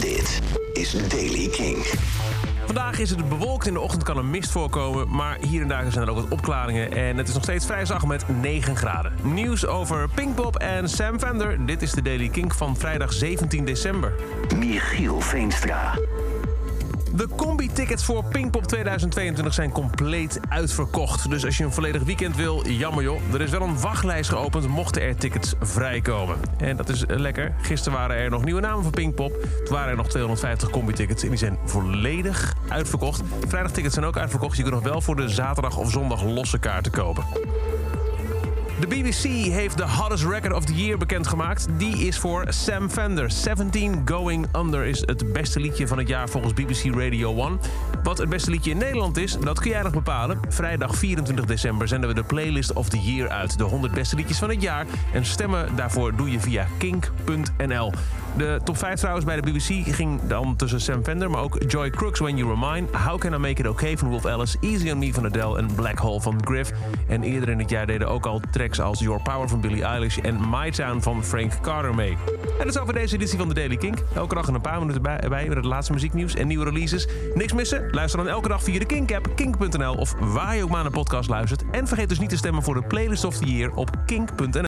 Dit is Daily King. Vandaag is het bewolkt. In de ochtend kan er mist voorkomen. Maar hier en daar zijn er ook wat opklaringen. En het is nog steeds vrij zacht met 9 graden. Nieuws over Pinkpop en Sam Fender. Dit is de Daily King van vrijdag 17 december. Michiel Veenstra. De combi-tickets voor Pinkpop 2022 zijn compleet uitverkocht. Dus als je een volledig weekend wil, jammer joh. Er is wel een wachtlijst geopend mochten er tickets vrijkomen. En dat is lekker. Gisteren waren er nog nieuwe namen voor Pinkpop. Toen waren er nog 250 combi-tickets en die zijn volledig uitverkocht. Vrijdagtickets zijn ook uitverkocht. Je kunt nog wel voor de zaterdag of zondag losse kaarten kopen. De BBC heeft de hottest record of the year bekendgemaakt. Die is voor Sam Fender. 17 Going Under is het beste liedje van het jaar volgens BBC Radio 1. Wat het beste liedje in Nederland is, dat kun jij nog bepalen. Vrijdag 24 december zenden we de playlist of the year uit. De 100 beste liedjes van het jaar. En stemmen daarvoor doe je via kink.nl. De top 5 trouwens bij de BBC ging dan tussen Sam Fender, maar ook Joy Crooks When You Were How Can I Make It Okay van Wolf Alice, Easy On Me van Adele en Black Hole van Griff. En eerder in het jaar deden ook al tracks als Your Power van Billie Eilish en My Town van Frank Carter mee. En dat is over deze editie van de Daily Kink. Elke dag een paar minuten bij, bij met het laatste muzieknieuws en nieuwe releases. Niks missen? Luister dan elke dag via de Kink-app, kink.nl of waar je ook maar een podcast luistert. En vergeet dus niet te stemmen voor de Playlist of the Year op kink.nl.